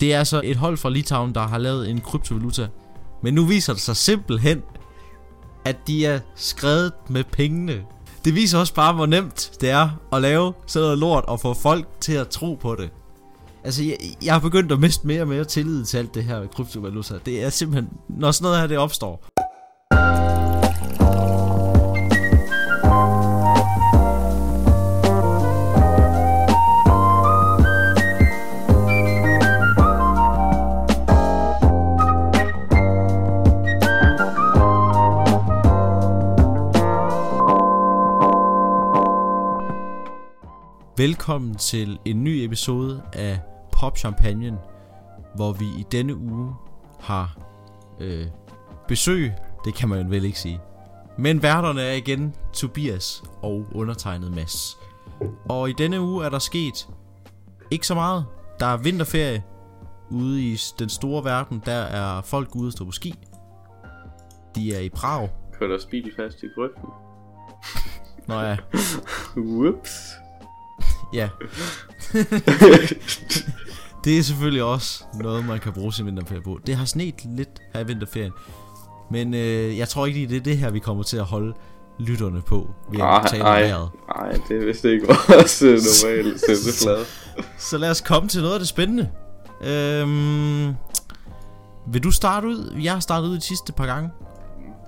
Det er altså et hold fra Litauen, der har lavet en kryptovaluta. Men nu viser det sig simpelthen, at de er skrevet med pengene. Det viser også bare, hvor nemt det er at lave sådan noget lort og få folk til at tro på det. Altså, jeg, jeg har begyndt at miste mere og mere tillid til alt det her kryptovaluta. Det er simpelthen, når sådan noget her det opstår. Velkommen til en ny episode af Pop Champagne, hvor vi i denne uge har øh, besøg, det kan man jo vel ikke sige. Men værterne er igen Tobias og undertegnet Mads. Og i denne uge er der sket ikke så meget. Der er vinterferie ude i den store verden. Der er folk ude at stå på ski. De er i Prag. Kører der speed fast i grøften? Nå ja. Whoops. Ja. det er selvfølgelig også noget, man kan bruge sin vinterferie på. Det har sneet lidt her i vinterferien. Men øh, jeg tror ikke, det er det her, vi kommer til at holde lytterne på. Vi har tale om vejret. Nej, det er vist ikke også normalt flade. Så lad os komme til noget af det spændende. Øhm, vil du starte ud? Jeg har startet ud de sidste par gange.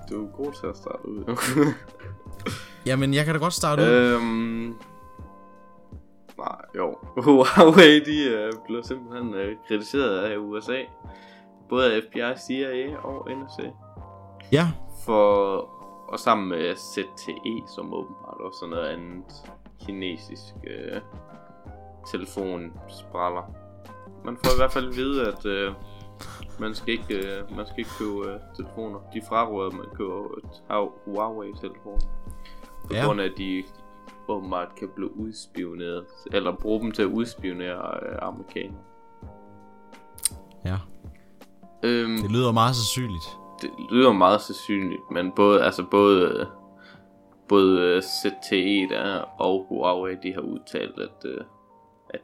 Du er god til at starte ud. Jamen, jeg kan da godt starte ud. Nej, jo. Huawei, de uh, blev simpelthen uh, kritiseret af USA. Både af FBI, CIA og NSA. Ja. For, og sammen med ZTE, som åbenbart også er noget andet kinesisk uh, telefonspraller. Man får i hvert fald at vide, at uh, man skal ikke, uh, man skal ikke købe uh, telefoner. De fraråder, at man køber Huawei-telefoner. På ja. grund af, at de åbenbart kan blive udspioneret, eller bruge dem til at udspionere øh, amerikanere. Ja. Øhm, det lyder meget sandsynligt. Det lyder meget sandsynligt, men både, altså både, både øh, ZTE der og Huawei, de har udtalt, at, øh, at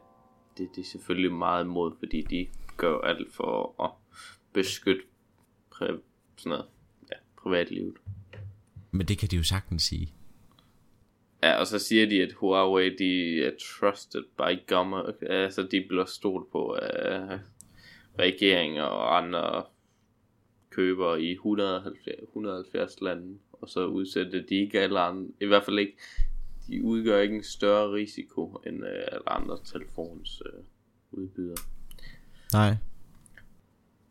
det, det er selvfølgelig meget imod, fordi de gør alt for at beskytte præ, sådan noget, ja, privatlivet. Men det kan de jo sagtens sige. Ja, og så siger de, at Huawei, de er trusted by government. Altså, de bliver stolt på af regeringer og andre købere i 170, 170 lande. Og så udsætter de ikke alle andre, i hvert fald ikke, de udgør ikke en større risiko end uh, alle andre telefons uh, øh, udbydere. Nej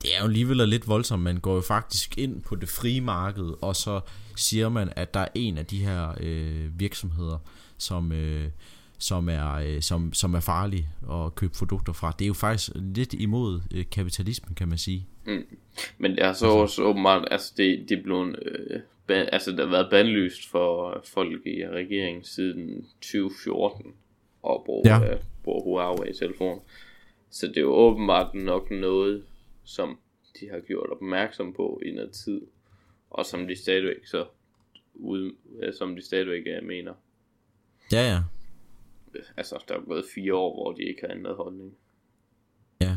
det er jo alligevel lidt voldsomt. Man går jo faktisk ind på det frie marked, og så siger man, at der er en af de her øh, virksomheder, som, øh, som, er, øh, som, som er farlig at købe produkter fra. Det er jo faktisk lidt imod øh, kapitalismen, kan man sige. Mm. Men det er så altså, også åbenbart, altså det, det er blevet, øh, ban, altså der har været bandlyst for folk i regeringen siden 2014 at bruge, ja. øh, bruge Huawei-telefon. Så det er jo åbenbart nok noget, som de har gjort opmærksom på i noget tid, og som de stadigvæk så ud, som de stadigvæk er, mener. Ja, ja. Altså, der er gået fire år, hvor de ikke har ændret holdning. Ja.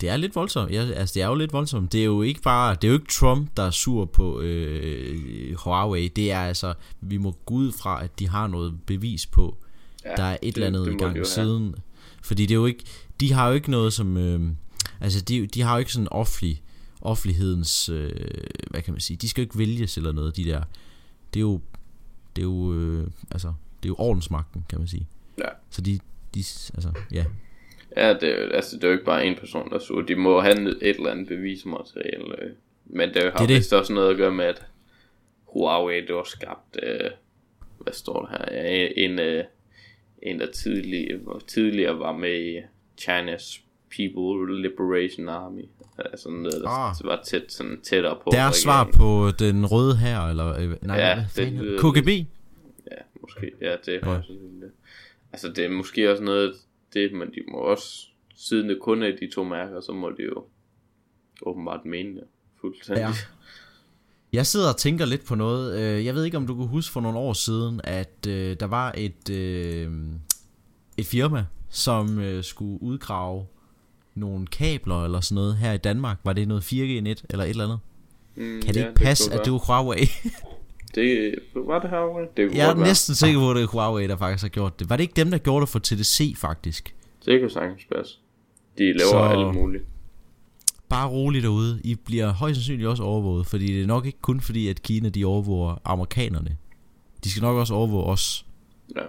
Det er lidt voldsomt. Ja, altså, det er jo lidt voldsomt. Det er jo ikke bare, det er jo ikke Trump, der er sur på øh, Huawei. Det er altså, vi må gå ud fra, at de har noget bevis på. Ja, der er et det, eller andet i gang siden. Fordi det er jo ikke, de har jo ikke noget som, øh, Altså, de, de har jo ikke sådan offentlig, offentlighedens, øh, hvad kan man sige, de skal jo ikke vælges eller noget, de der. Det er jo, det er jo, øh, altså, det er jo ordensmagten, kan man sige. Ja. Så de, de altså, ja. Ja, det er, altså, det er jo ikke bare en person, der så. De må have et eller andet bevismateriale. Øh. Men det har det vist også noget at gøre med, at Huawei, det var skabt, øh, hvad står der her, en, øh, en der tidligere, tidligere var med i China's People Liberation Army. Altså noget, der ah. var tæt, sådan tættere på. er svar på den røde her, eller øh, nej, ja, hvad det, det, KGB? Ja, måske. Ja, det er ja. faktisk det. Altså, det er måske også noget, det, men de må også, siden det kun er de to mærker, så må de jo åbenbart mene det fuldstændig. Ja. Jeg sidder og tænker lidt på noget. Øh, jeg ved ikke, om du kunne huske for nogle år siden, at øh, der var et, et firma, som skulle udgrave nogle kabler eller sådan noget her i Danmark. Var det noget 4G-net eller et eller andet? Mm, Kan det ja, ikke passe, kunne at det var Huawei? Det var det Huawei? Det kunne Jeg er næsten sikker på, at det er Huawei, der faktisk har gjort det. Var det ikke dem, der gjorde det for TDC faktisk? Det kunne sagtens passe. De laver Så... alt muligt. Bare roligt derude. I bliver højst sandsynligt også overvåget, fordi det er nok ikke kun fordi, at Kina de overvåger amerikanerne. De skal nok også overvåge os. Ja.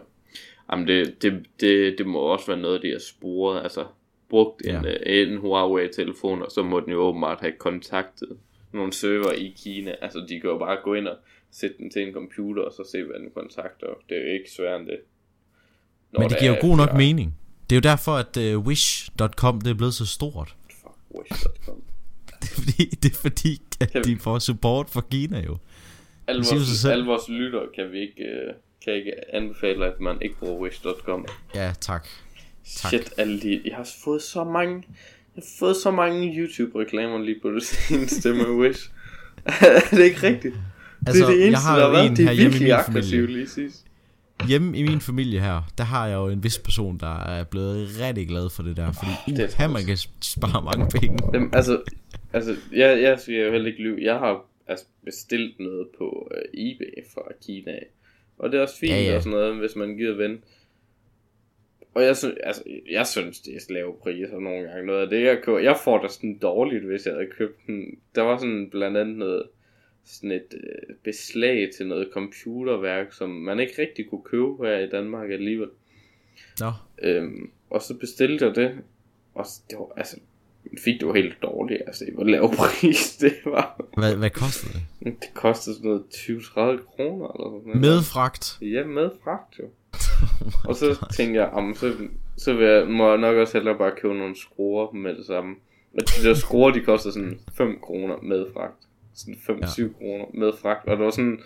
Jamen det, det, det, det må også være noget, de har sporet. Altså brugt Ja. en, øh, en Huawei-telefon, og så må den jo åbenbart have kontaktet nogle server i Kina. Altså de kan jo bare gå ind og sætte den til en computer, og så se, hvad den kontakter. Det er jo ikke sværere end det. Når Men det giver er jo god nok mening. Det er jo derfor, at uh, Wish.com det er blevet så stort. Fuck, Wish.com. Det er fordi, det er fordi at de får support fra Kina jo. Alle vores, alle vores lyttere kan vi ikke, øh, kan ikke anbefale, at man ikke bruger Wish.com. Ja, tak. Tak. Shit, alle de... Jeg har fået så mange... Jeg har fået så mange YouTube-reklamer lige på det seneste med Wish. er det ikke rigtigt? Altså, det er det jeg eneste, har der har været. en Det er virkelig aggressivt lige sidst. Hjemme i min familie her, der har jeg jo en vis person, der er blevet rigtig glad for det der. Fordi det er man kan spare mange penge. Jamen, altså, altså jeg, jeg siger jo heller ikke lyve. Jeg har altså, bestilt noget på uh, eBay fra Kina. Og det er også fint ja. ja. og sådan noget, hvis man gider vende. Og jeg synes, altså, jeg synes, det er lave priser nogle gange. Noget af det, jeg køber, jeg får da sådan dårligt, hvis jeg havde købt den. Der var sådan blandt andet noget, sådan et øh, beslag til noget computerværk, som man ikke rigtig kunne købe her i Danmark alligevel. Nå, Øhm, og så bestilte jeg det, og det var, altså, fik det jo helt dårligt, altså, hvor lav pris det var. hvad, hvad koster det? Det kostede sådan noget 20-30 kroner eller sådan noget. Med fragt. Ja, med fragt jo. og så tænkte jeg, om så, så vil jeg, må jeg nok også hellere bare købe nogle skruer med det samme. Og de der skruer, de koster sådan 5 kroner med fragt. Sådan 5-7 Ja. kroner med fragt. Og det var sådan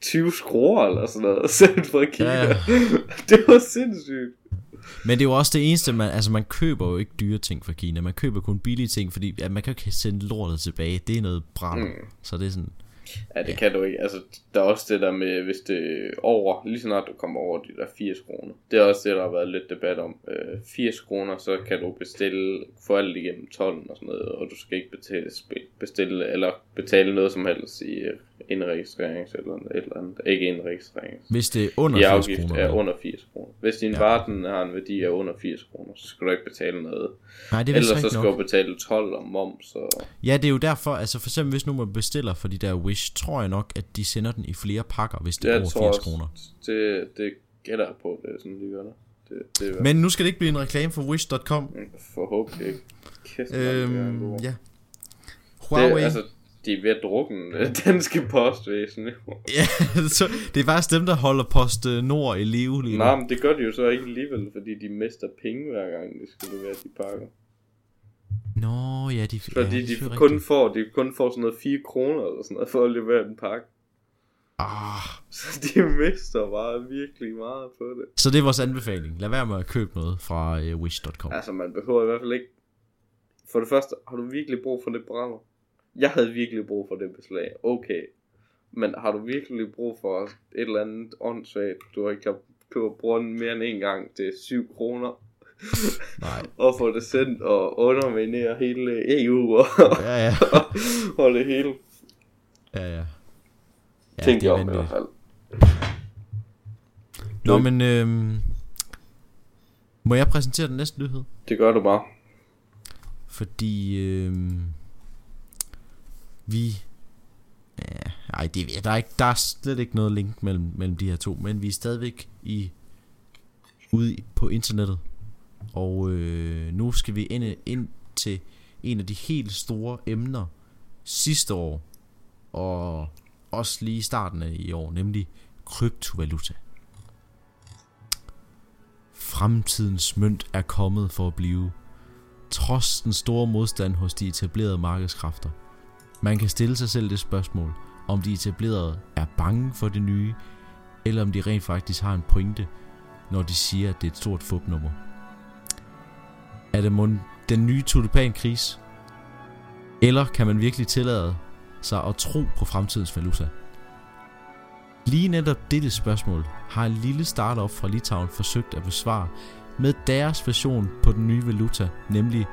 20 skruer eller sådan noget, fra Kina. Ja, Ja, ja. det var sindssygt. Men det er jo også det eneste, man, altså man køber jo ikke dyre ting fra Kina. Man køber kun billige ting, fordi at man kan jo ikke sende lortet tilbage. Det er noget brænder. Mm. Så det er sådan, Ja, det kan du ikke. Altså, der er også det der med, hvis det er over, lige snart du kommer over de der 80 kroner. Det er også det, der har været lidt debat om. Øh, 80 kroner, så kan du bestille, for alt igennem 12 og sådan noget, og du skal ikke betale, bestille, eller betale noget som helst i øh, indregistrerings eller et eller andet. Ikke indregistrerings. hvis det er under I 80 afgift kroner. er under 80 kroner. Hvis din Ja. vare den har en værdi af under 80 kroner, så skal du ikke betale noget. Nej, det er Ellers så skal nok. du betale 12 og moms. Og... Ja, det er jo derfor, altså for eksempel hvis nu man bestiller for de der Wish, tror jeg nok, at de sender den i flere pakker, hvis det er Jeg over tror 80 også, kroner. det, det gætter jeg på, det er sådan, de gør det. Det, det er Men nu skal det ikke blive en reklame for Wish.com. Forhåbentlig ikke. Kæft, det er Øhm, ja. Det, Huawei. altså, de er ved at drukne øh, danske postvæsen. Ja, så det er faktisk dem, der holder Post øh, Nord i live lige nu. Nej, men det gør de jo så ikke alligevel, fordi de mister penge hver gang, de skal levere de pakker. Nå, ja, de, Fordi ja, det de er kun rigtigt. får, de kun får sådan noget 4 kroner eller sådan noget, for at levere en pakke. Ah, Så de mister bare virkelig meget på det. så det er vores anbefaling. Lad være med at købe noget fra øh, Wish.com. Altså, man behøver i hvert fald ikke... For det første, har du virkelig brug for det brænder? Jeg havde virkelig brug for det beslag. Okay. Men har du virkelig brug for et eller andet åndssvagt, du ikke har købt brugt mere end en gang til 7 kroner, Nej. og få det sendt og underminere hele EU og, Ja, ja. og det hele? Ja, ja. Ja, Tænk det er om i hvert fald. Nå, men øhm, må jeg præsentere den næste nyhed? Det gør du bare. Fordi øhm, vi... Ja, ej, det, der, er ikke, der er slet ikke noget link mellem, mellem de her to, men vi er stadigvæk i, ude på internettet. Og øh, nu skal vi ind, ind til en af de helt store emner sidste år, og også lige i starten af i år, nemlig kryptovaluta. Fremtidens mønt er kommet for at blive, trods den store modstand hos de etablerede markedskræfter. Man kan stille sig selv det spørgsmål, om de etablerede er bange for det nye, eller om de rent faktisk har en pointe, når de siger, at det er et stort fupnummer. Er det mon den nye tulipankris? Eller kan man virkelig tillade sig at tro på fremtidens valuta? Lige netop dette spørgsmål har en lille startup fra Litauen forsøgt at besvare med deres version på den nye valuta, nemlig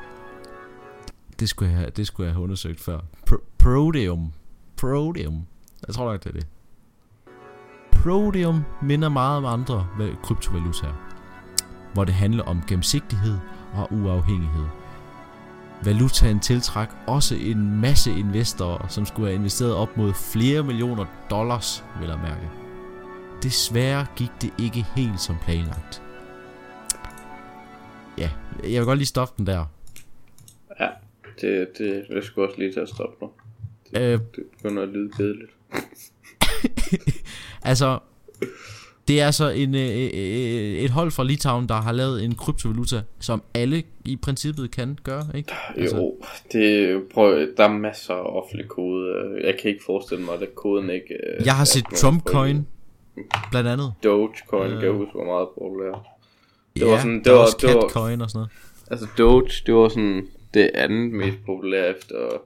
det, skulle jeg, det skulle jeg have undersøgt før. Pro- Proteum. Proteum. Jeg tror nok, det er det. Proteum minder meget om andre kryptovalutaer, hvor det handler om gennemsigtighed og uafhængighed. Valutaen tiltræk også en masse investorer, som skulle have investeret op mod flere millioner dollars, vil jeg mærke. Desværre gik det ikke helt som planlagt. Ja, jeg vil godt lige stoppe den der. Det, det, det skulle også lige til at stoppe nu. Det, øh, det begynder at lyde kedeligt. altså, det er altså en, øh, øh, et hold fra Litauen, der har lavet en kryptovaluta, som alle i princippet kan gøre, ikke? Altså. Jo, det, prøv, der er masser af offentlig kode. Jeg kan ikke forestille mig, at koden ikke... Øh, jeg har set Trump Coin, blandt andet. Dogecoin, uh, kan jeg huske, var meget populær. Det ja, var sådan, det var, det var, og sådan noget. Altså Doge, det var sådan det andet mest populære efter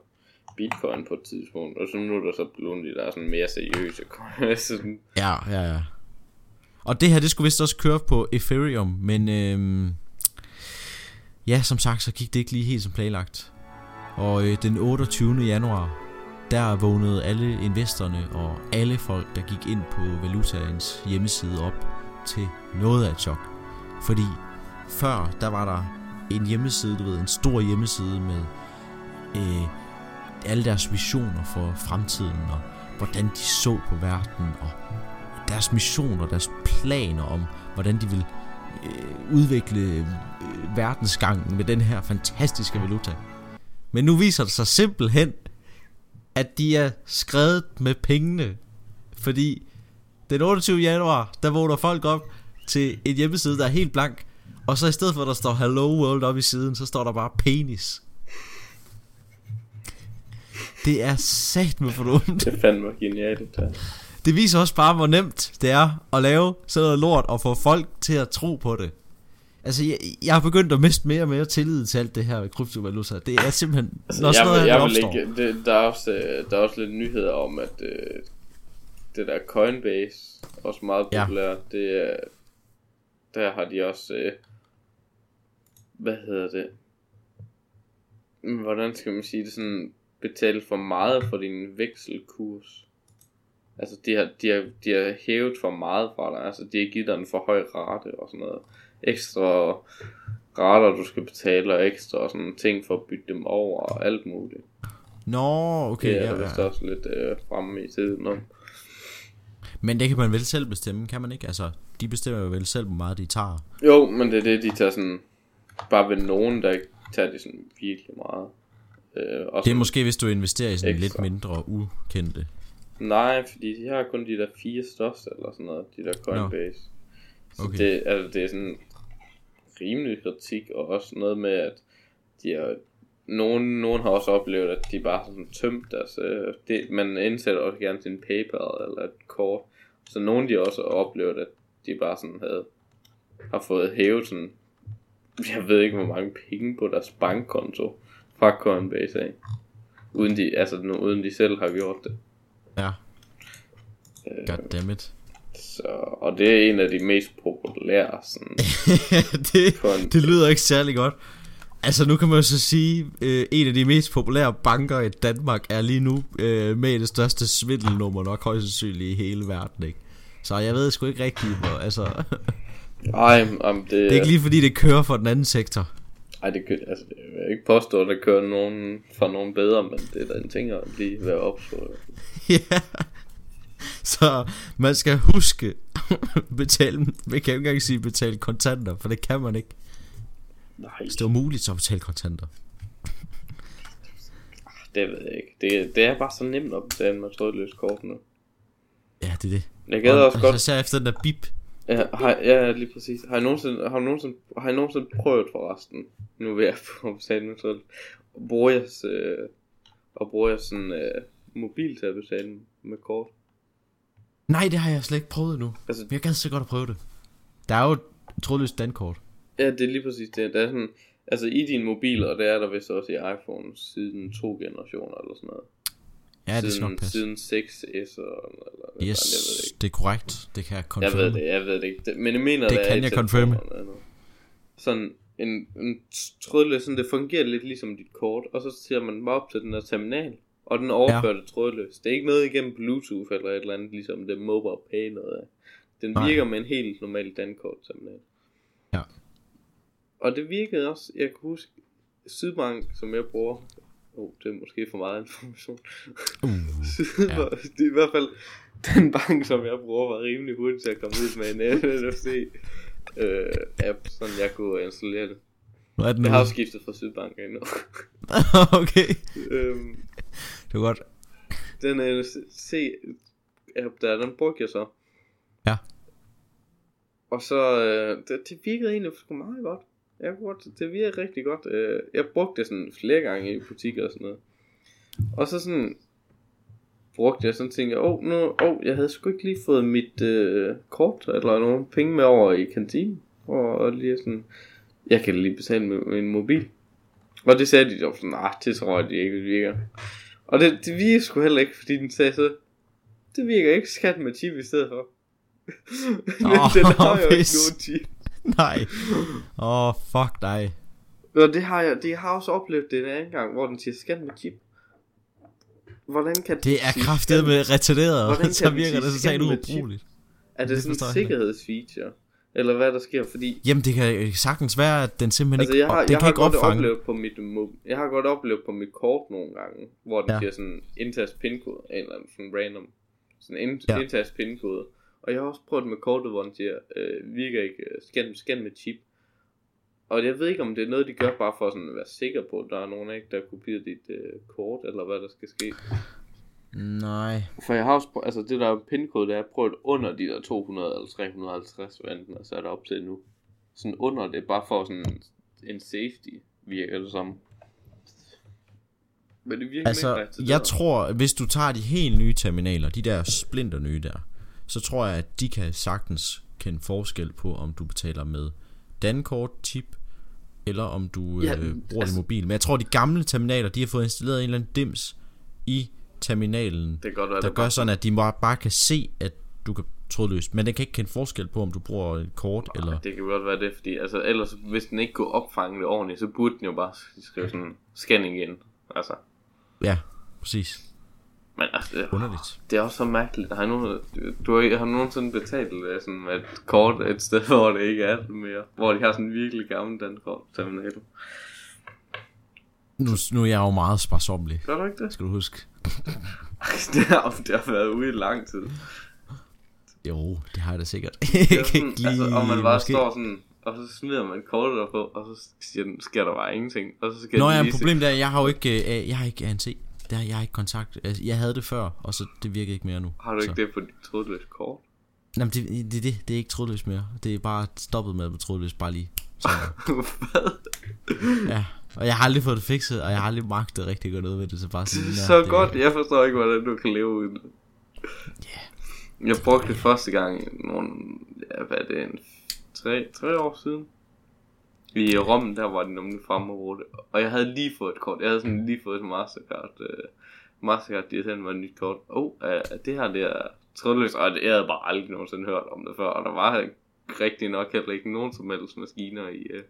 Bitcoin på et tidspunkt, og så nu er der så blevet der der sådan mere seriøse sådan. Ja, ja, ja. Og det her, det skulle vist også køre på Ethereum, men øhm, ja, som sagt, så gik det ikke lige helt som planlagt. Og øh, den 28. januar, der vågnede alle investorerne og alle folk, der gik ind på valutaens hjemmeside op til noget af et chok. Fordi før, der var der en hjemmeside, du ved, en stor hjemmeside med øh, alle deres visioner for fremtiden, og hvordan de så på verden, og deres missioner, deres planer om, hvordan de vil øh, udvikle øh, verdensgangen med den her fantastiske valuta. Men nu viser det sig simpelthen, at de er skrevet med pengene. Fordi den 28. januar, der vågner folk op til en hjemmeside, der er helt blank. Og så i stedet for, at der står Hello World op i siden, så står der bare penis. Det er sat med for dumt. Det fandme genialt, det Det viser også bare, hvor nemt det er at lave sådan noget lort og få folk til at tro på det. Altså, jeg, jeg har begyndt at miste mere og mere tillid til alt det her kryptovaluta. Det er simpelthen... Altså, når sådan noget, jeg, jeg vil ikke, det, der, er også, øh, der er også lidt nyheder om, at øh, det der Coinbase, også meget populært, ja. det er... Der har de også... Øh, hvad hedder det? Hvordan skal man sige det sådan? Betale for meget for din vekselkurs. Altså, de har, de, har, de har hævet for meget fra dig. Altså, de har givet dig en for høj rate og sådan noget ekstra rater, du skal betale, og ekstra sådan ting for at bytte dem over, og alt muligt. Nå, okay. Det er ja, vist ja. også lidt øh, fremme i tiden om. Men det kan man vel selv bestemme, kan man ikke? Altså, de bestemmer jo vel selv, hvor meget de tager. Jo, men det er det, de tager sådan... Bare ved nogen, der ikke tager det sådan virkelig meget. Øh, og det er måske, hvis du investerer i sådan ekstra. lidt mindre ukendte. Nej, fordi de har kun de der fire største, eller sådan noget, de der Coinbase. No. Okay. Så det, altså, det er sådan rimelig kritik, og også noget med, at de er, nogen, nogen har også oplevet, at de bare sådan tømt deres, øh, det, man indsætter også gerne sin PayPal eller et kort, så nogen de også har oplevet, at de bare sådan havde, har fået hævet sådan, jeg ved ikke hvor mange penge på deres bankkonto fra Coinbase af, uden de, altså nu, uden de selv har gjort det. Ja. Øh, Goddammit. Så, og det er en af de mest populære sådan, det, det lyder ikke særlig godt Altså nu kan man jo så sige øh, En af de mest populære banker i Danmark Er lige nu øh, med det største svindelnummer Nok højst sandsynligt i hele verden ikke? Så jeg ved sgu ikke rigtigt hvor, altså, Ej, um, det, det er ikke lige fordi det kører for den anden sektor Ej det, kører, altså, det vil ikke påstå at der kører nogen for nogen bedre Men det er da en ting at lige være opstået Ja Så man skal huske betale, man kan ikke engang sige betale kontanter, for det kan man ikke. Nej. Hvis det var muligt, så betale kontanter. Det ved jeg ikke. Det, det er bare så nemt at betale med trådløst kort nu. Ja, det er det. Jeg gad også godt. Så efter den der bip. Ja, har, ja, lige præcis. Har jeg nogensinde, har jeg nogensinde, har jeg nogensinde prøvet forresten, nu vil jeg få betale med trådløst, bruger jeg, øh, og bruger jeg sådan øh, mobil til at betale med kort. Nej, det har jeg slet ikke prøvet nu. Altså, jeg gad så godt at prøve det. Der er jo trådløst dankort. Ja, det er lige præcis det. Der er sådan, altså i din mobil, og det er der vist også i iPhone siden to generationer eller sådan noget. Ja, det skal nok passe. Siden 6S eller, eller yes, jeg ved det, ikke. det er korrekt. Det kan jeg confirm. Jeg ved det, jeg ved det ikke. Det, men jeg mener, det, det kan jeg confirm. Sådan, en, en trådløs, sådan det fungerer lidt ligesom dit kort, og så ser man bare op til den her terminal, og den overfører ja. det trådløst. Det er ikke noget igennem Bluetooth eller et eller andet, ligesom det mobile pay noget af. Den Nej. virker med en helt normal dankort terminal. Ja. Og det virkede også, jeg kan huske, Sydbank, som jeg bruger, oh, det er måske for meget information. Uh, ja. det er i hvert fald, den bank, som jeg bruger, var rimelig hurtigt til at komme ud med en NFC øh, app, så jeg kunne installere det. Hvad er den jeg har også skiftet fra Sydbank endnu. okay. øhm, det er godt. Den NFC app der, den brugte jeg så. Ja. Og så, øh, det, det virkede egentlig meget godt. Jeg brugte, det virkede rigtig godt. Øh, jeg brugte det sådan flere gange i butikker og sådan noget. Og så sådan, brugte jeg sådan tænkte, åh, oh, nu, oh, jeg havde sgu ikke lige fået mit øh, kort eller nogle penge med over i kantinen. Og, og lige sådan, jeg kan lige betale med min mobil. Og det sagde de jo sådan, nej, det tror jeg, de ikke virker. Og det, det virker sgu heller ikke, fordi den sagde så, det virker ikke skat med chip i stedet for. Men oh, den har jo ikke nogen chip. Nej. Åh, oh, fuck dig. Og det har jeg, det har også oplevet det en anden gang, hvor den siger skat med chip. Hvordan kan Det er kraftigt med retarderet, så virker det totalt ubrugeligt. Er det, det sådan en sikkerhedsfeature? Eller hvad der sker, fordi... Jamen det kan sagtens være, at den simpelthen altså, ikke, jeg har, den jeg kan har ikke godt opfange. Oplevet på mit, jeg har godt oplevet på mit kort nogle gange, hvor den ja. siger sådan indtast pinkode, en eller anden sådan random, sådan ind, ja. indtast pinkode. Og jeg har også prøvet med kortet, hvor den siger, øh, virker ikke, øh, scan, scan med chip. Og jeg ved ikke, om det er noget, de gør bare for sådan at være sikker på, at der er nogen ikke, der kopierer dit øh, kort, eller hvad der skal ske. Nej. For jeg har også, altså det der pinkode, der er prøvet under de der 200 eller 350, hvad enten er sat op til nu. Sådan under det, bare for sådan en safety, virker det som. Men det virker altså, ikke jeg der. tror, hvis du tager de helt nye terminaler, de der splinter nye der, så tror jeg, at de kan sagtens kende forskel på, om du betaler med dankort, chip, eller om du ja, øh, bruger altså, din mobil. Men jeg tror, de gamle terminaler, de har fået installeret en eller anden dims i terminalen, det godt være, der gør sådan, at de bare kan se, at du kan trådløst, men den kan ikke kende forskel på, om du bruger et kort Nej, eller... det kan godt være det, fordi altså, ellers, hvis den ikke kunne opfange det ordentligt, så burde den jo bare skrive sådan, scan igen, altså. Ja, præcis. Men altså, det, Underligt. det er også så mærkeligt. Har, nu, du har, har nogensinde betalt øh, sådan et kort et sted, hvor det ikke er det mere? Hvor de har sådan en virkelig gammel dankort terminal. Nu, nu er jeg jo meget sparsomlig. Gør du ikke det? Skal du huske. det, har, det har været ude i lang tid. Jo, det har jeg da sikkert. det sådan, lige, altså, og man bare måske. står sådan, og så smider man kortet der på, og så siger den, sker der bare ingenting. Og så skal Nå ja, problemet er, jeg har jo ikke, øh, jeg har ikke ANC. Det har jeg ikke kontakt. Altså, jeg havde det før, og så det virker ikke mere nu. Har du ikke så. det på dit trådløse kort? Nej, det, det, det, det er ikke trådløst mere. Det er bare stoppet med at være trådløst, bare lige. Hvad? Ja, og jeg har aldrig fået det fikset, og jeg har aldrig magtet rigtig gøre noget ved det, så bare sådan, Det er så det, godt, jeg forstår ikke, hvordan du kan leve uden det. Yeah. Jeg brugte det første gang, nogle, ja, hvad er det, en, tre, tre år siden. I Rom, der var det nemlig fremme og. Og jeg havde lige fået et kort. Jeg havde sådan lige fået et Mastercard. Uh, Mastercard, de havde sendt mig et nyt kort. Oh, uh, det her, det er trådløst. Og jeg havde bare aldrig nogensinde hørt om det før. Og der var rigtig nok heller ikke nogen som helst maskiner i, uh,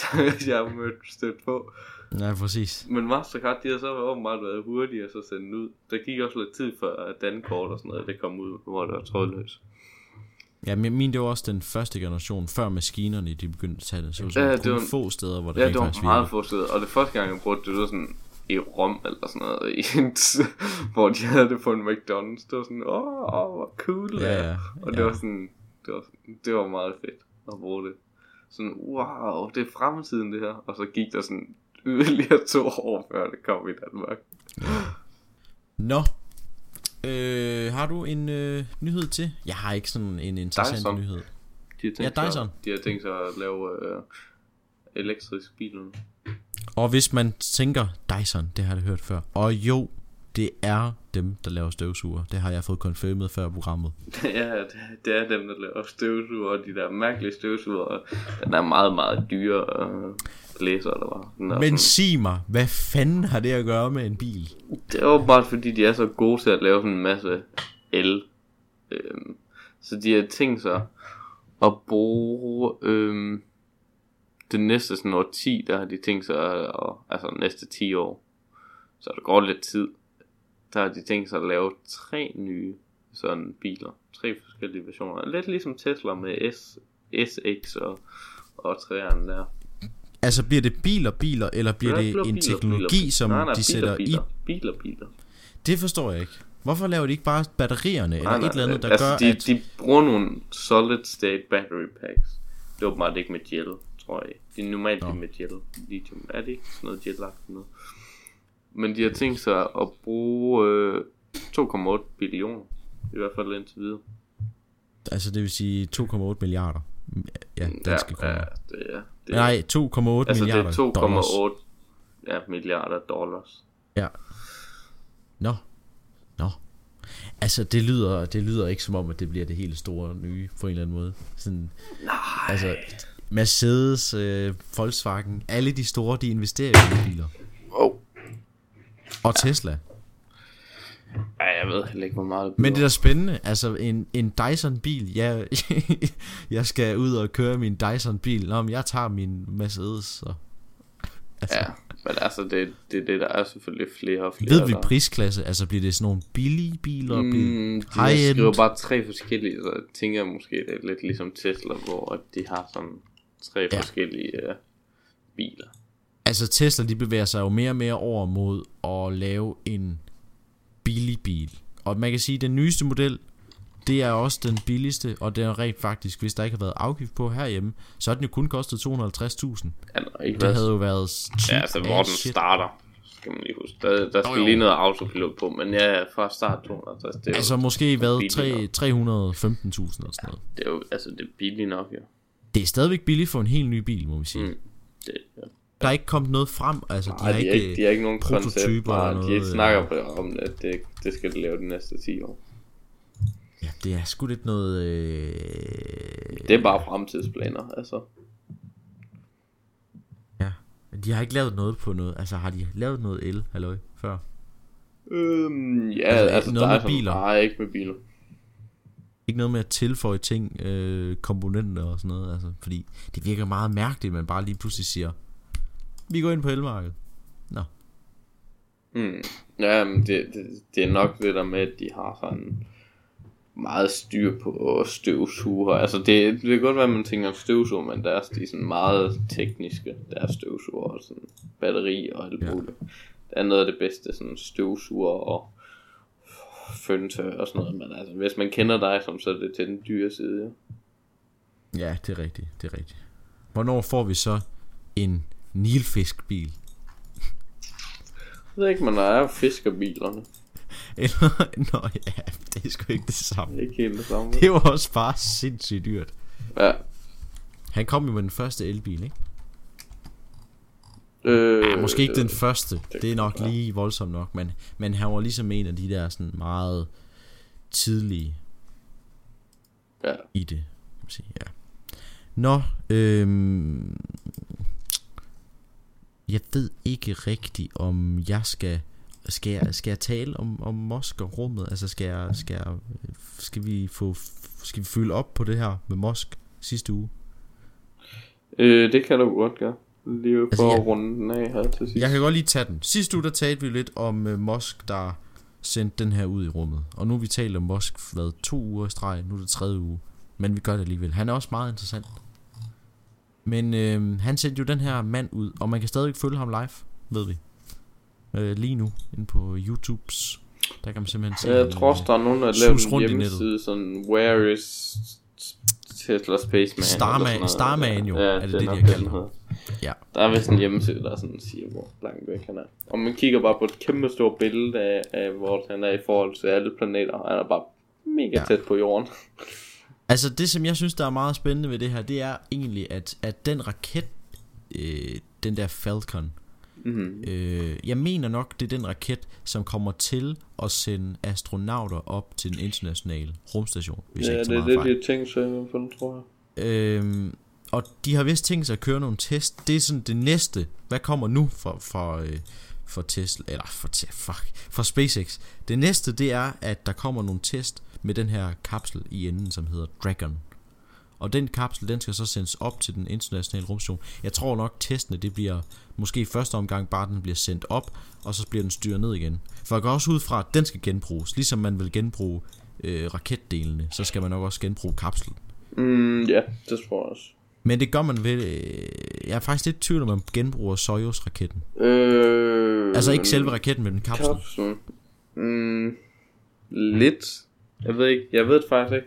der jeg har mødt stødt på. Nej, præcis. Men Mastercard, de har så åbenbart været hurtige at så sende ud. Der gik også lidt tid før, at Dankort og sådan noget, det kom ud, hvor det var trådløst. Ja, men min det var også den første generation, før maskinerne de begyndte at tage det. Så det var, ja, det var få steder, hvor det Ja, det var meget få steder. Og det første gang, jeg brugte det, det var sådan i Rom eller sådan noget, i en hvor de havde det på en McDonald's. Det var sådan, åh, oh, hvor cool ja, ja, Og det ja. var sådan, det var, det var meget fedt at bruge det. Sådan, wow, det er fremtiden det her. Og så gik der sådan yderligere to år, før det kom i Danmark. Nå, Øh, har du en øh, nyhed til? Jeg har ikke sådan en interessant Dyson. nyhed. De har tænkt ja, Dyson. Sig, de har tænkt sig at lave øh, elektrisk biler. Og hvis man tænker Dyson, det har jeg hørt før. Og jo, det er dem, der laver støvsuger. Det har jeg fået konfirmet før programmet. ja, det, det er dem, der laver støvsuger, og de der mærkelige støvsuger. Den er meget, meget dyre øh, blæser, var. Den Men sådan... sig mig, hvad fanden har det at gøre med en bil? Det er bare fordi, de er så gode til at lave sådan en masse el. Øhm, så de har tænkt sig at bruge... Øhm, den næste sådan år 10, der har de tænkt sig, at, at, altså næste 10 år, så der går lidt tid, der har de tænkt sig at lave tre nye sådan biler. Tre forskellige versioner. Lidt ligesom Tesla med S, SX og, og træerne der. Altså bliver det biler, biler, eller bliver det, det en biler, teknologi, biler. som nej, nej, de biler, sætter biler, i? Biler, biler. Det forstår jeg ikke. Hvorfor laver de ikke bare batterierne, eller nej, nej, et eller andet, der altså, gør, de, at... de bruger nogle solid state battery packs. Det er åbenbart ikke med gel, tror jeg. Det er normalt Nå. med gel. Lithium. Er det ikke sådan noget gel noget? Men de har tænkt sig at bruge øh, 2,8 billioner. I hvert fald indtil videre. Altså det vil sige 2,8 milliarder. Ja, danske ja, kroner. Ja, det er, det er, Nej, 2,8 altså milliarder det er 2,8 ja, milliarder dollars. Ja. Nå. Nå. Altså det lyder, det lyder ikke som om, at det bliver det helt store nye, på en eller anden måde. Sådan, Nej. Altså, Mercedes, øh, Volkswagen, alle de store, de investerer i biler. Og Tesla. Ja, jeg ved heller ikke, hvor meget det Men det er da spændende. Altså, en, en Dyson-bil. Jeg, jeg skal ud og køre min Dyson-bil. Nå, men jeg tager min Mercedes. Så. Altså. Ja, men altså, det, det, det der er selvfølgelig flere og flere. Ved vi prisklasse? Altså, bliver det sådan nogle billige biler? Mm, bliver de skriver bare tre forskellige, så jeg tænker måske, det er lidt ligesom Tesla, hvor de har sådan tre ja. forskellige uh, biler. Altså, Tesla, de bevæger sig jo mere og mere over mod at lave en billig bil. Og man kan sige, at den nyeste model, det er også den billigste, og det er rent faktisk, hvis der ikke har været afgift på herhjemme, så har den jo kun kostet 250.000. Ja, det havde jo været cheap Ja, altså hvor den shit. starter, skal man lige huske. Der, der skal oh, lige noget autopilot på, men ja, fra start 250. Det er altså måske været 300.000 eller sådan noget. Ja, det er jo, altså det er billigt nok, ja. Det er stadigvæk billigt for en helt ny bil, må vi sige. Mm, det, ja. Der er ikke kommet noget frem, altså de Nej, har de ikke, ikke, de har ikke nogen koncept, nej, de snakker ja. om, at det, det skal de lave de næste 10 år. Ja, det er sgu lidt noget... Øh... Det er bare fremtidsplaner, altså. Ja, de har ikke lavet noget på noget, altså har de lavet noget el, halløj, før? Øhm, ja, altså, altså noget der med er biler? Nej, ikke med biler. Ikke noget med at tilføje ting, øh, komponenter og sådan noget, altså, fordi det virker meget mærkeligt, at man bare lige pludselig siger, vi går ind på elmarkedet. Nå. Hmm. Ja, men det, det, det er nok det der med, at de har sådan meget styr på støvsuger. Altså det, det kan godt være, at man tænker støvsuger, men deres de er sådan meget tekniske, deres støvsuger og sådan batteri og alt muligt. Ja. Det er noget af det bedste, sådan støvsuger og føntø og sådan noget, men altså hvis man kender dig som, så er det til den dyre side. Ja, ja det er rigtigt, det er rigtigt. Hvornår får vi så en Nilfiskbil. Jeg ved ikke, man ejer fiskerbilerne. Eller, nå ja, det er sgu ikke det samme. Det er ikke helt det samme. Det var også bare sindssygt dyrt. Ja. Han kom jo med den første elbil, ikke? Øh, ja, måske ikke den første. Det, det er nok ja. lige voldsomt nok, men, men han var ligesom en af de der sådan meget tidlige ja. i det. Kan man sige. Ja. Nå, øhm, jeg ved ikke rigtigt, om jeg skal... Skal jeg, skal jeg tale om, om Mosk og rummet? Altså skal jeg, skal jeg, skal vi få skal vi fylde op på det her med Mosk sidste uge? Øh, det kan du godt gøre. Lige altså, for at runde den af her til sidst. Jeg kan godt lige tage den. Sidste uge der talte vi lidt om uh, Mosk, der sendte den her ud i rummet. Og nu har vi talt om Mosk hvad, to uger i streg. Nu er det tredje uge. Men vi gør det alligevel. Han er også meget interessant. Men øh, han sendte jo den her mand ud, og man kan stadig følge ham live, ved vi. Øh, lige nu, inde på YouTubes. Der kan man simpelthen se Jeg tror også, der er nogen, der har lavet en hjemmeside, sådan, where is Tesla Spaceman? Starman, Starman jo, ja, er det det, de har kaldt ham. Ja. Der er vist en hjemmeside, der sådan siger, hvor langt væk han er. Og man kigger bare på et kæmpe stort billede af, af hvor han er i forhold til alle planeter. Han er bare mega ja. tæt på jorden. Altså det som jeg synes der er meget spændende ved det her Det er egentlig at, at den raket øh, Den der Falcon mm-hmm. øh, Jeg mener nok det er den raket Som kommer til at sende astronauter Op til den internationale rumstation hvis Ja jeg det er det de har tænkt sig hvert fald tror jeg. Øh, Og de har vist tænkt sig at køre nogle test. Det er sådan det næste. Hvad kommer nu for, for, øh, for Tesla? Eller for, fuck, for SpaceX? Det næste det er at der kommer nogle test med den her kapsel i enden, som hedder Dragon. Og den kapsel, den skal så sendes op til den internationale rumstation. Jeg tror nok, testene, det bliver måske i første omgang bare, den bliver sendt op, og så bliver den styret ned igen. For jeg går også ud fra, at den skal genbruges. Ligesom man vil genbruge øh, raketdelene, så skal man nok også genbruge kapslen. Mm, ja, det tror jeg også. Men det gør man ved... Øh, jeg er faktisk lidt i tvivl, om man genbruger Soyuz-raketten. Øh, Altså ikke selve raketten, men kapslen. kapslen. Mm, lidt. Jeg ved ikke. Jeg ved det faktisk ikke.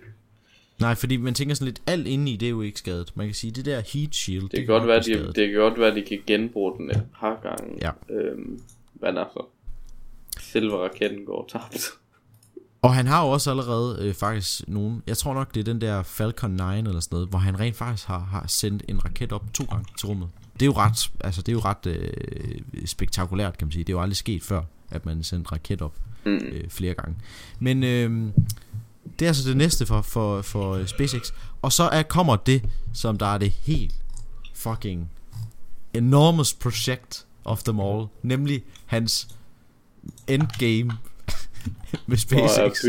Nej, fordi man tænker sådan lidt, alt inde i det er jo ikke skadet. Man kan sige, det der heat shield, Det kan, godt være, de, det kan godt være, de kan genbruge den et par gange. Ja. Øhm, men altså, selve raketten går tabt. Og han har jo også allerede øh, faktisk nogen, jeg tror nok det er den der Falcon 9 eller sådan noget, hvor han rent faktisk har, har sendt en raket op to gange til rummet. Det er jo ret, altså det er jo ret øh, spektakulært kan man sige. Det er jo aldrig sket før, at man sendte en raket op Mm. øh, flere gange. Men øh, det er altså det næste for, for, for øh, SpaceX. Og så er, kommer det, som der er det helt fucking enormous project of them all, nemlig hans endgame med SpaceX.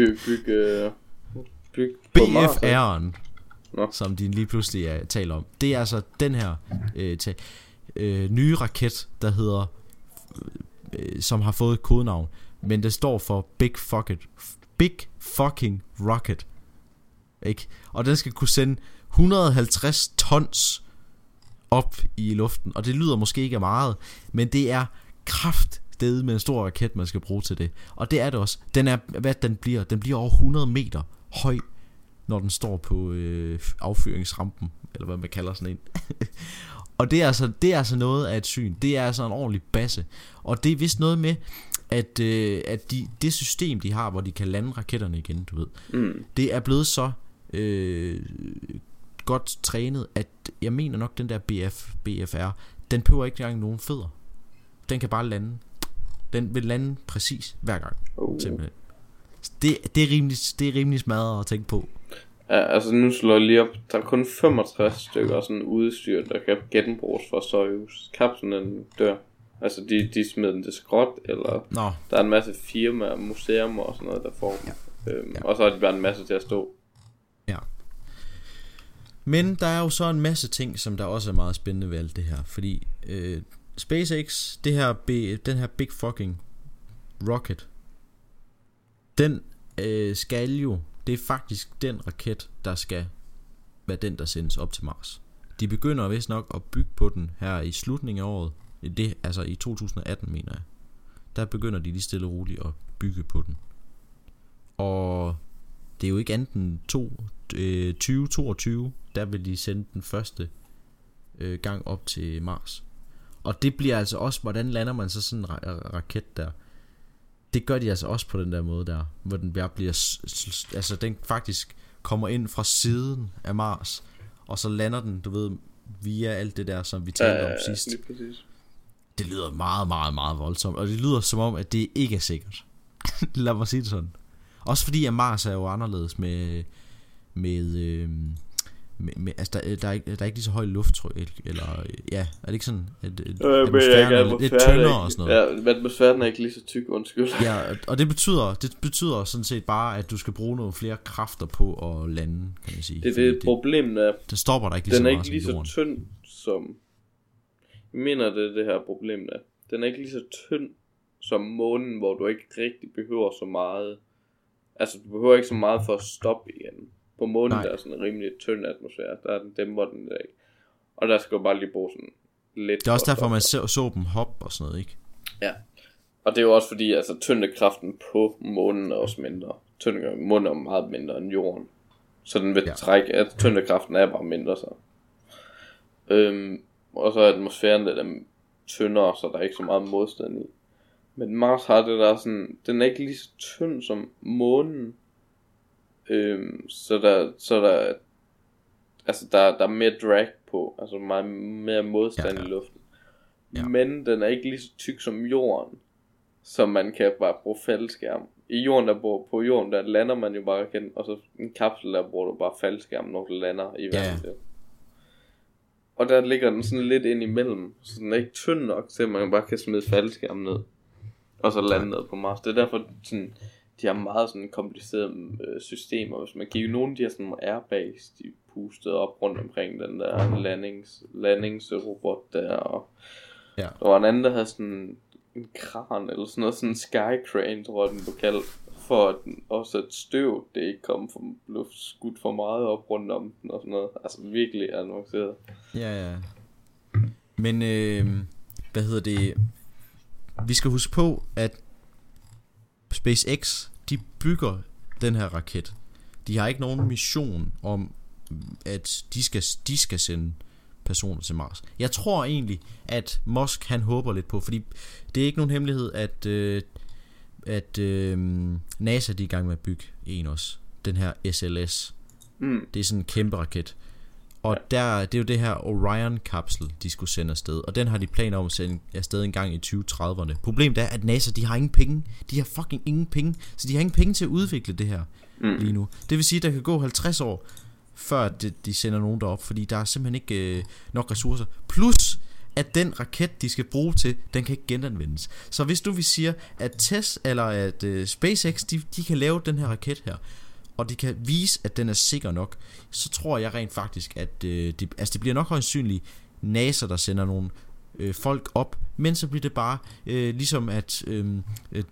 bygge på Mars, ikke? BFR'en, Nå. som de lige pludselig uh, taler om. Det er altså den her uh, ta- uh, nye raket, der hedder, uh, som har fået et kodenavn, men det står for Big Fucking, Big Fucking Rocket. Ikke? Og den skal kunne sende 150 tons op i luften, og det lyder måske ikke af meget, men det er kraft med en stor raket, man skal bruge til det. Og det er det også. Den er, hvad den bliver, den bliver over 100 meter høj, når den står på øh, affyringsrampen, eller hvad man kalder sådan en. og det er, altså, det er altså noget af et syn. Det er altså en ordentlig basse. Og det er vist noget med, at, øh, at de, det system, de har, hvor de kan lande raketterne igen, du ved, Mm. det er blevet så øh, godt trænet, at jeg mener nok, den der BF, BFR, den behøver ikke engang nogen fødder. Den kan bare lande. Den vil lande præcis hver gang, Oh. simpelthen. Det, det, er rimelig, det er rimelig smadret at tænke på. Ja, altså nu slår jeg lige op. Der er kun 65 stykker sådan udstyr, der kan genbruges fra Soyuz. Kapslen den dør. Altså de, de smider den til skrot, eller Nå, der er en masse firmaer, museer og sådan noget, der får dem. Ja. Øhm, Ja. Og så har de bare en masse til at stå. Men der er jo så en masse ting, som der også er meget spændende ved alt det her. Fordi øh, SpaceX, det her, B, den her big fucking rocket, den øh, skal jo, det er faktisk den raket, der skal være den, der sendes op til Mars. De begynder vist nok at bygge på den her i slutningen af året. Det, altså i 2018, mener jeg. Der begynder de lige stille og roligt at bygge på den. Og det er jo ikke andet end to, øh, 2022, der vil de sende den første øh, gang op til Mars. Og det bliver altså også, hvordan lander man så sådan en ra- raket der? Det gør de altså også på den der måde der, hvor den bare bliver, altså den faktisk kommer ind fra siden af Mars, og så lander den, du ved, via alt det der, som vi talte om sidst. Det lyder meget, meget, meget voldsomt, og det lyder som om, at det ikke er sikkert. Lad mig sige det sådan. Også fordi, at Mars er jo anderledes med, med, øh, med, med altså der, der, er ikke, der er ikke lige så høj lufttryk, eller, ja, er det ikke sådan, at at Øh, men atmosfæren er lidt tyndere og sådan noget? Ja, atmosfæren er ikke lige så tyk, undskyld. Ja, og det betyder, det betyder sådan set bare, at du skal bruge nogle flere kræfter på at lande, kan man sige. Det er Fordi det, problemet er, det stopper der ikke lige den så er ikke lige så tynd som... Jeg mener, det er det her problem der. Den er ikke lige så tynd som månen, hvor du ikke rigtig behøver så meget. Altså, du behøver ikke så meget for at stoppe igen. På månen, Nej. der er sådan en rimelig tynd atmosfære. Der er den dæmper den der ikke. Og der skal du bare lige bruge sådan lidt. Det er også derfor, man stoppe. så, så dem hop og sådan noget, ikke? Ja. Og det er jo også fordi, altså tyngdekraften på månen er også mindre. Månen er meget mindre end jorden. Så den vil Ja. trække, at tyngdekraften er bare mindre så. Øhm, og så er atmosfæren lidt øhm, tyndere, så der er ikke så meget modstand i. Men Mars har det der sådan, den er ikke lige så tynd som månen. Øhm, så der, så der, altså der, der er mere drag på, altså meget mere modstand Ja, ja, i luften. Ja. Men den er ikke lige så tyk som jorden, så man kan bare bruge faldskærm. I jorden, der bor på jorden, der lander man jo bare raketten, og så en kapsel, der bruger du bare faldskærm, når du lander i Ja, ja. Og der ligger den sådan lidt ind imellem, så den er ikke tynd nok til, at man bare kan smide faldskærm ned, og så lande ned på Mars. Det er derfor, sådan, de har meget sådan komplicerede øh, systemer. Hvis man kigger, nogle af de her sådan airbags, de pustet op rundt omkring den der landings, landingsrobot der, og Ja. der var en anden, der havde sådan en kran, eller sådan noget, sådan en sky crane, tror jeg den blev kaldt, for at den, også at støv, det ikke kom for, blev skudt for meget op rundt om den og sådan noget. Altså virkelig annonceret. Ja, ja. Men, øh, hvad hedder det? Vi skal huske på, at SpaceX, de bygger den her raket. De har ikke nogen mission om, at de skal, de skal sende personer til Mars. Jeg tror egentlig, at Musk han håber lidt på, fordi det er ikke nogen hemmelighed, at, øh, at øh, NASA de er i gang med at bygge en også. Den her SLS. Mm. Det er sådan en kæmpe raket. Og der, det er jo det her Orion-kapsel, de skulle sende afsted. Og den har de planer om at sende afsted en gang i 2030'erne. Problemet er, at NASA, de har ingen penge. De har fucking ingen penge. Så de har ingen penge til at udvikle det her Mm. lige nu. Det vil sige, at der kan gå 50 år, før de, de sender nogen derop. Fordi der er simpelthen ikke øh, nok ressourcer. Plus, at den raket, de skal bruge til, den kan ikke genanvendes. Så hvis du vi siger, at Tess eller at øh, SpaceX, de, de kan lave den her raket her, og de kan vise, at den er sikker nok, så tror jeg rent faktisk, at øh, det, altså det bliver nok højst synligt NASA, der sender nogle øh, folk op, men så bliver det bare øh, ligesom at øh,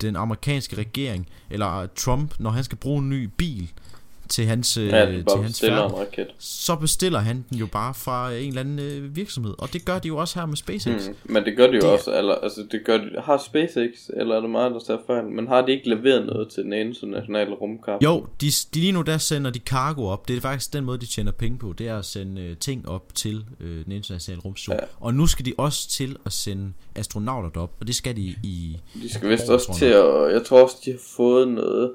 den amerikanske regering, eller Trump, når han skal bruge en ny bil til hans, øh, Ja, til hans færd, så bestiller han den jo bare fra en eller anden øh, virksomhed, og det gør de jo også her med SpaceX. Mm. Men det gør de jo Det- også, eller, altså det gør de, har SpaceX, eller er det meget, der tager fejl, men har de ikke leveret noget til den internationale rumkapsel? Jo, de, de lige nu der sender de cargo op. Det er faktisk den måde, de tjener penge på. Det er at sende øh, ting op til øh, den internationale rumstation. Ja. Og nu skal de også til at sende astronauter derop. Og det skal de i... De skal vist også til at, jeg tror også, de har fået noget,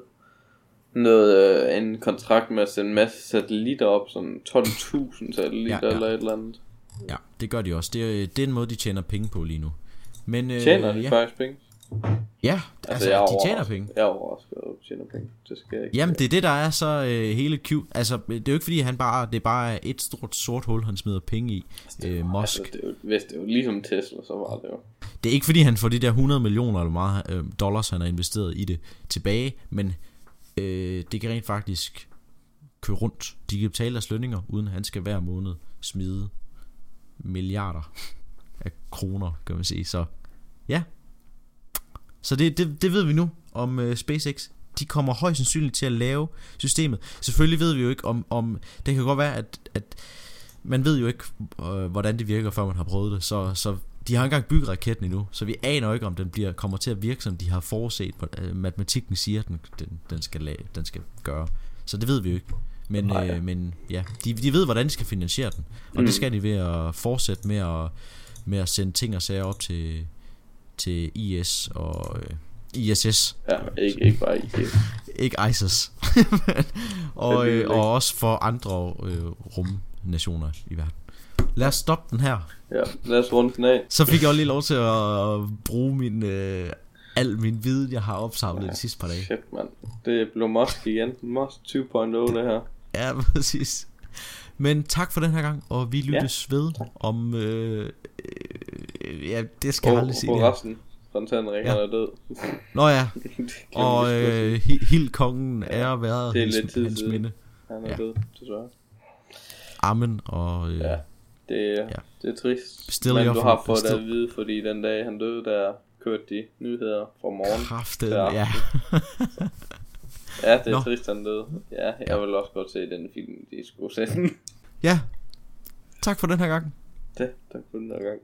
noget, øh, en kontrakt med at sende en masse satellitter op, sådan 12.000 satellitter Ja, ja. eller et eller andet. Ja, det gør de også. Det er, det er den måde, de tjener penge på lige nu. Men, øh, Tjener de ja. faktisk penge? Ja, altså, jeg er de tjener penge. Jeg er overrasket, at de tjener penge. Det skal jeg ikke. Jamen, det er det, der er så øh, hele Q. Altså, det er jo ikke fordi, han bare, det er bare et stort sort hul, han smider penge i. Øh, Musk. Altså, det er jo, hvis det er jo ligesom Tesla, så var det jo. Det er ikke fordi han får de der 100 millioner eller meget øh, dollars han har investeret i det tilbage, men øh, det kan rent faktisk køre rundt. De kan betale deres lønninger, uden at han skal hver måned smide milliarder af kroner, kan man sige. Så ja. Så det, det, det ved vi nu om øh, SpaceX. De kommer højst sandsynligt til at lave systemet. Selvfølgelig ved vi jo ikke om, om det kan godt være, at, at man ved jo ikke, øh, hvordan det virker, før man har prøvet det. Så, så de har ikke engang bygget raketten endnu, så vi aner ikke, om den bliver, kommer til at virke, som de har forudset. På, øh, matematikken siger, den, den, den, skal lave, den skal gøre. Så det ved vi jo ikke. Men, Nej. øh, men ja, de, de ved, hvordan de skal finansiere den. Og mm. det skal de ved at fortsætte med at, med at sende ting og sager op til, til IS og øh, ISS. Ja, ikke, ikke bare ikke. Ikke ISIS. og, øh, og også for andre øh, rumnationer i verden. Lad os stoppe den her. Ja, lad os runde den af. Så fik jeg også lige lov til at, bruge min, øh, al min viden, jeg har opsamlet de sidste par dage. Shit, mand. Det blev Musk igen. Musk 2.0 det her. Ja, præcis. Men tak for den her gang, og vi lyttes ja, ved om... Øh, øh, ja, det skal jeg aldrig sige og resten. Fontanringen Ja. er død. Nå ja, og øh, Hi- Hildkongen er været det er hans, lidt tid hans minde. Han er ja. død, desværre. Amen, og øh, Ja. Det, er, Ja. det er trist. Still men du har fået det at vide, fordi den dag han døde, der kørte de nyheder fra morgen. kraftet, Ja. ja. Ja, det er Nå. trist, han døde. Ja, jeg Ja. vil også godt se den film, de skulle sende. ja. Tak for den her gang. det, tak for den her gang.